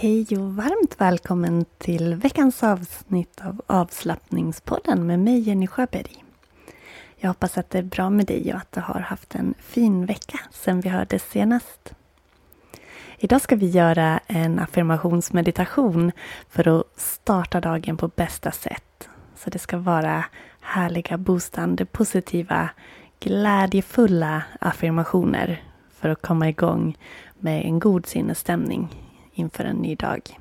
Hej och varmt välkommen till veckans avsnitt av avslappningspodden med mig Jenny Sjöberg. Jag hoppas att det är bra med dig och att du har haft en fin vecka sedan vi hördes senast. Idag ska vi göra en affirmationsmeditation för att starta dagen på bästa sätt. Så det ska vara härliga, boostande, positiva, glädjefulla affirmationer för att komma igång med en god sinnesstämning inför en ny dag.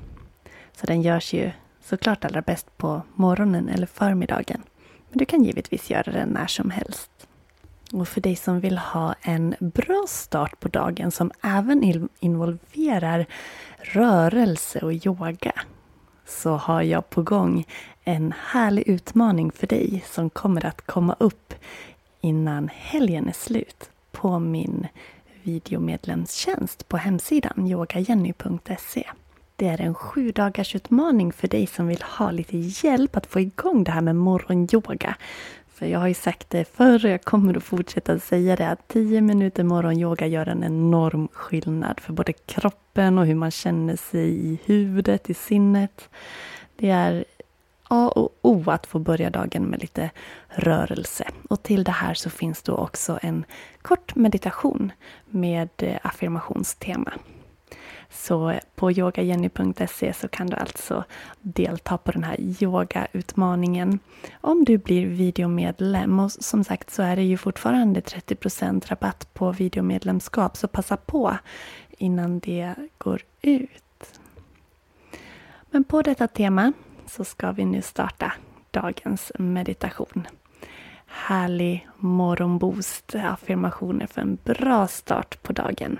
Så den görs ju såklart allra bäst på morgonen eller förmiddagen. Men du kan givetvis göra den när som helst. Och för dig som vill ha en bra start på dagen som även involverar rörelse och yoga så har jag på gång en härlig utmaning för dig som kommer att komma upp innan helgen är slut på min videomedlemstjänst på hemsidan yogajenny.se. Det är en sju dagars utmaning för dig som vill ha lite hjälp att få igång det här med morgonyoga. För jag har ju sagt det förr och jag kommer att fortsätta säga det att 10 minuter morgonyoga gör en enorm skillnad för både kroppen och hur man känner sig i huvudet, i sinnet. Det är A och O att få börja dagen med lite rörelse. Och till det här så finns då också en kort meditation med eh, affirmationstema. Så på yogajenny.se så kan du alltså delta på den här yogautmaningen om du blir videomedlem. Och som sagt så är det ju fortfarande 30% rabatt på videomedlemskap så passa på innan det går ut. Men på detta tema så ska vi nu starta dagens meditation. Härlig morgonboost, affirmationer för en bra start på dagen.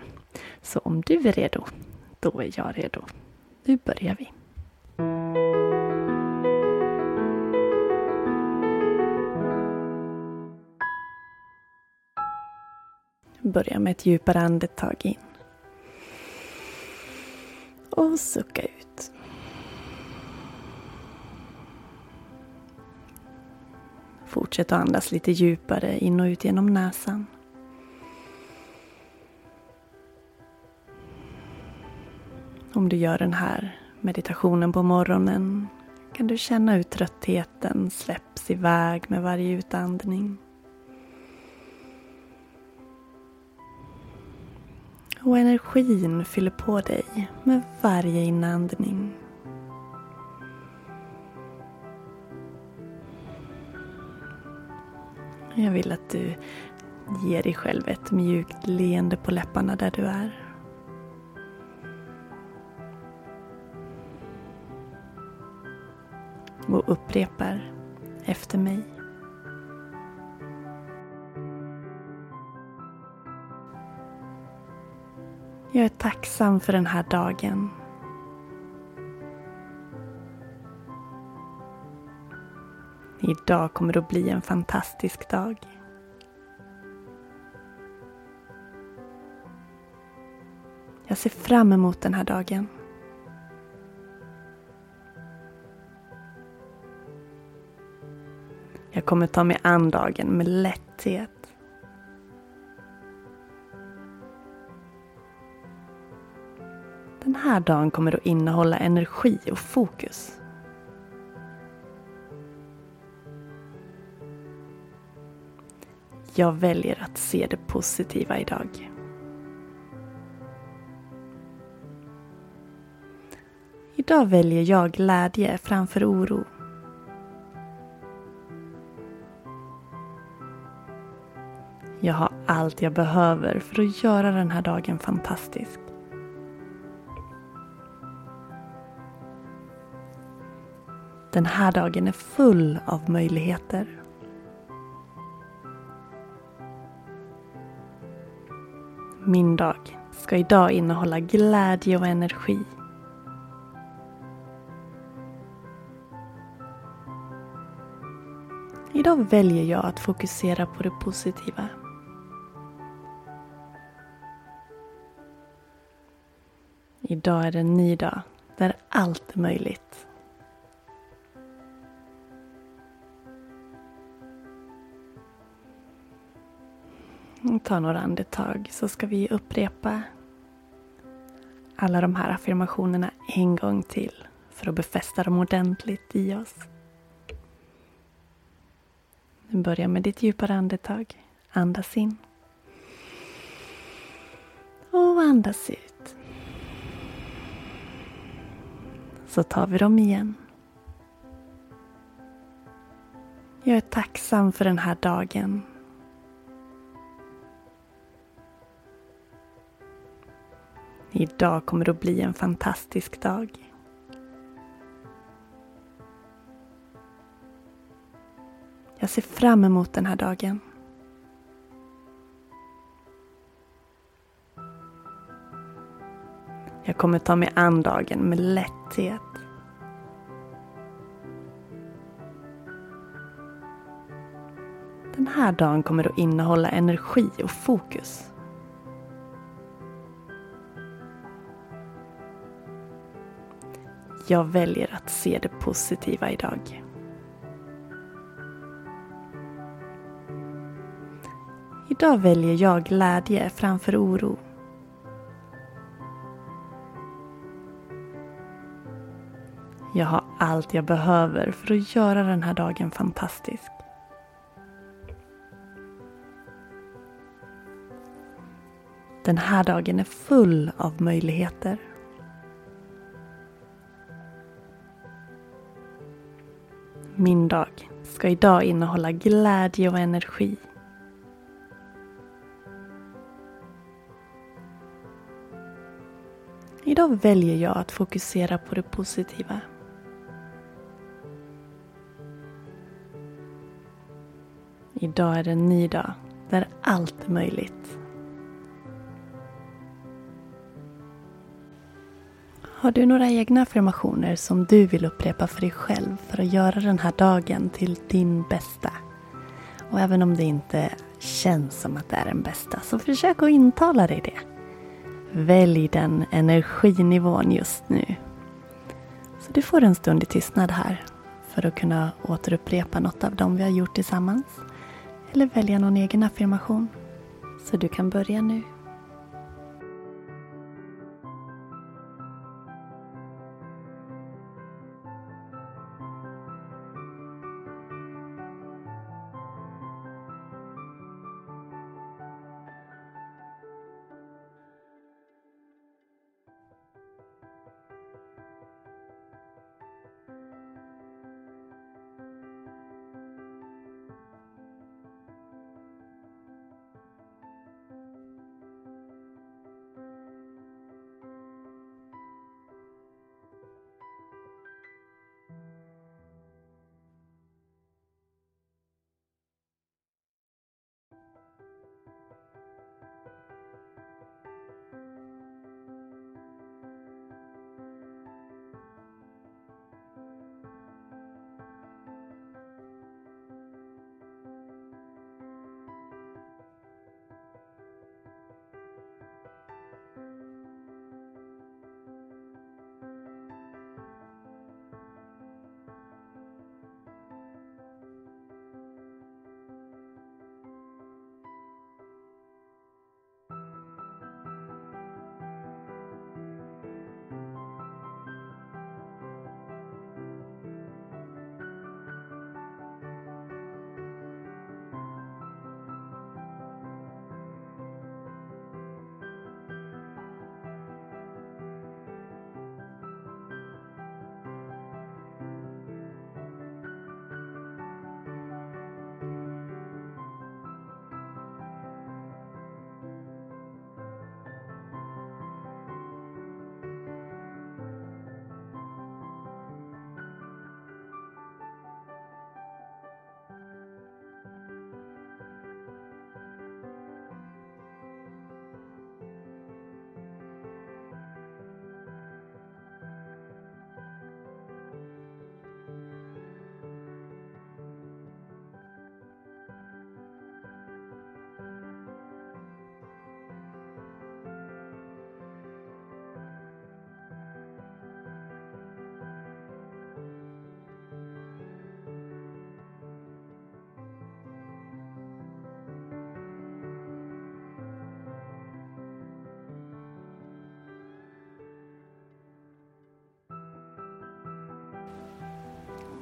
Så om du är redo, då är jag redo. Nu börjar vi. Börja med ett djupare andetag in. Och sucka ut. Fortsätt att andas lite djupare in och ut genom näsan. Om du gör den här meditationen på morgonen kan du känna hur tröttheten släpps iväg med varje utandning. Och energin fyller på dig med varje inandning. Jag vill att du ger dig själv ett mjukt leende på läpparna där du är. Och upprepar efter mig. Jag är tacksam för den här dagen Idag kommer det att bli en fantastisk dag. Jag ser fram emot den här dagen. Jag kommer ta mig an dagen med lätthet. Den här dagen kommer att innehålla energi och fokus. Jag väljer att se det positiva idag. Idag väljer jag glädje framför oro. Jag har allt jag behöver för att göra den här dagen fantastisk. Den här dagen är full av möjligheter. Min dag ska idag innehålla glädje och energi. Idag väljer jag att fokusera på det positiva. Idag är det en ny dag där allt är möjligt. Ta några andetag så ska vi upprepa alla de här affirmationerna en gång till för att befästa dem ordentligt i oss. Nu börjar med ditt djupare andetag. Andas in. Och andas ut. Så tar vi dem igen. Jag är tacksam för den här dagen. Idag kommer det att bli en fantastisk dag. Jag ser fram emot den här dagen. Jag kommer ta mig an dagen med lätthet. Den här dagen kommer att innehålla energi och fokus. Jag väljer att se det positiva idag. Idag väljer jag glädje framför oro. Jag har allt jag behöver för att göra den här dagen fantastisk. Den här dagen är full av möjligheter. Min dag ska idag innehålla glädje och energi. Idag väljer jag att fokusera på det positiva. Idag är det en ny dag där allt är möjligt. Har du några egna affirmationer som du vill upprepa för dig själv för att göra den här dagen till din bästa? Och även om det inte känns som att det är den bästa, så försök att intala dig det. Välj den energinivån just nu. Så du får en stund i tystnad här för att kunna återupprepa något av dem vi har gjort tillsammans. Eller välja någon egen affirmation. Så du kan börja nu.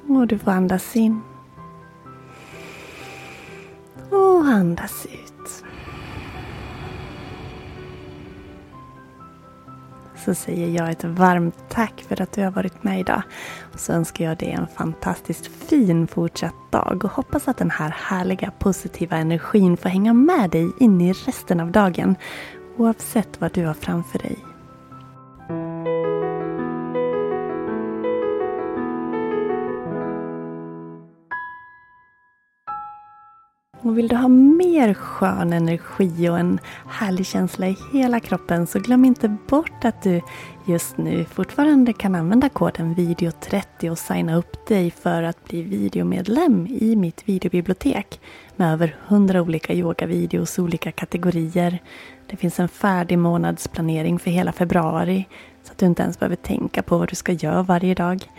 Och du får andas in. Och andas ut. Så säger jag ett varmt tack för att du har varit med idag. Och så önskar jag dig en fantastiskt fin fortsatt dag och hoppas att den här härliga positiva energin får hänga med dig in i resten av dagen. Oavsett vad du har framför dig. Och vill du ha mer skön energi och en härlig känsla i hela kroppen så glöm inte bort att du just nu fortfarande kan använda koden video30 och signa upp dig för att bli videomedlem i mitt videobibliotek med över 100 olika yogavideos, olika kategorier. Det finns en färdig månadsplanering för hela februari så att du inte ens behöver tänka på vad du ska göra varje dag.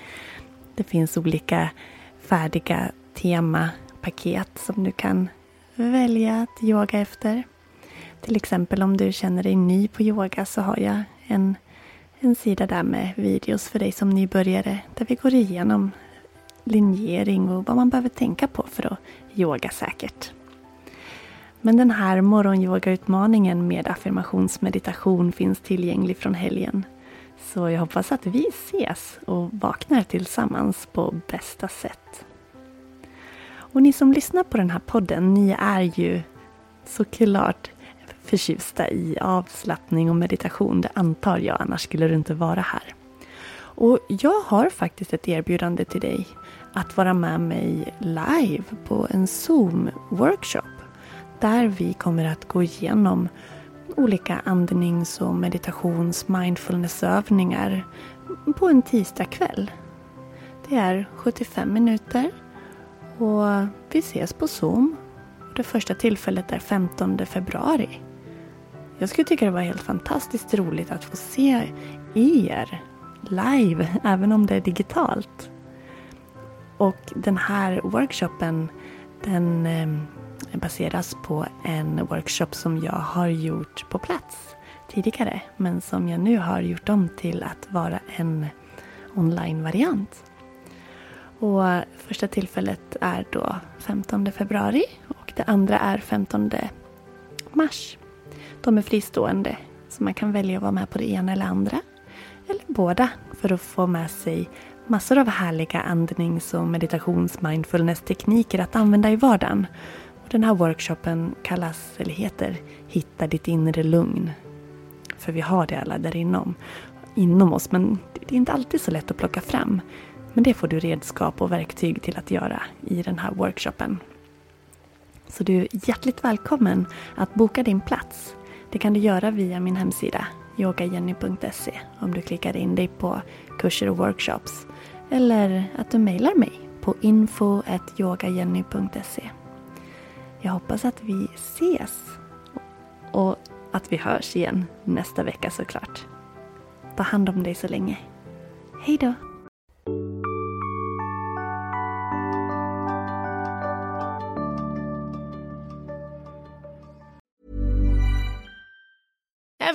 Det finns olika färdiga temapaket som du kan välja att yoga efter. Till exempel om du känner dig ny på yoga så har jag en, en sida där med videos för dig som nybörjare där vi går igenom linjering och vad man behöver tänka på för att yoga säkert. Men den här morgonyogautmaningen med affirmationsmeditation finns tillgänglig från helgen. Så jag hoppas att vi ses och vaknar tillsammans på bästa sätt. Och ni som lyssnar på den här podden, ni är ju såklart förtjusta i avslappning och meditation. Det antar jag, annars skulle du inte vara här. Och jag har faktiskt ett erbjudande till dig att vara med mig live på en Zoom-workshop. Där vi kommer att gå igenom olika andnings och meditations mindfulnessövningar på en tisdagkväll. Det är 75 minuter och vi ses på Zoom. Det första tillfället är 15 februari. Jag skulle tycka det var helt fantastiskt roligt att få se er live, även om det är digitalt. Och den här workshopen den eh, baseras på en workshop som jag har gjort på plats tidigare men som jag nu har gjort om till att vara en online-variant. Och första tillfället är då 15 februari och det andra är 15 mars. De är fristående så man kan välja att vara med på det ena eller andra. Eller båda för att få med sig massor av härliga andnings och meditations mindfulness tekniker att använda i vardagen. Och den här workshopen kallas, eller heter, Hitta ditt inre lugn. För vi har det alla där inom, inom oss men det är inte alltid så lätt att plocka fram. Men det får du redskap och verktyg till att göra i den här workshopen. Så du är hjärtligt välkommen att boka din plats. Det kan du göra via min hemsida yogajenny.se om du klickar in dig på kurser och workshops. Eller att du mejlar mig på info.yogajenny.se. Jag hoppas att vi ses och att vi hörs igen nästa vecka såklart. Ta hand om dig så länge. Hej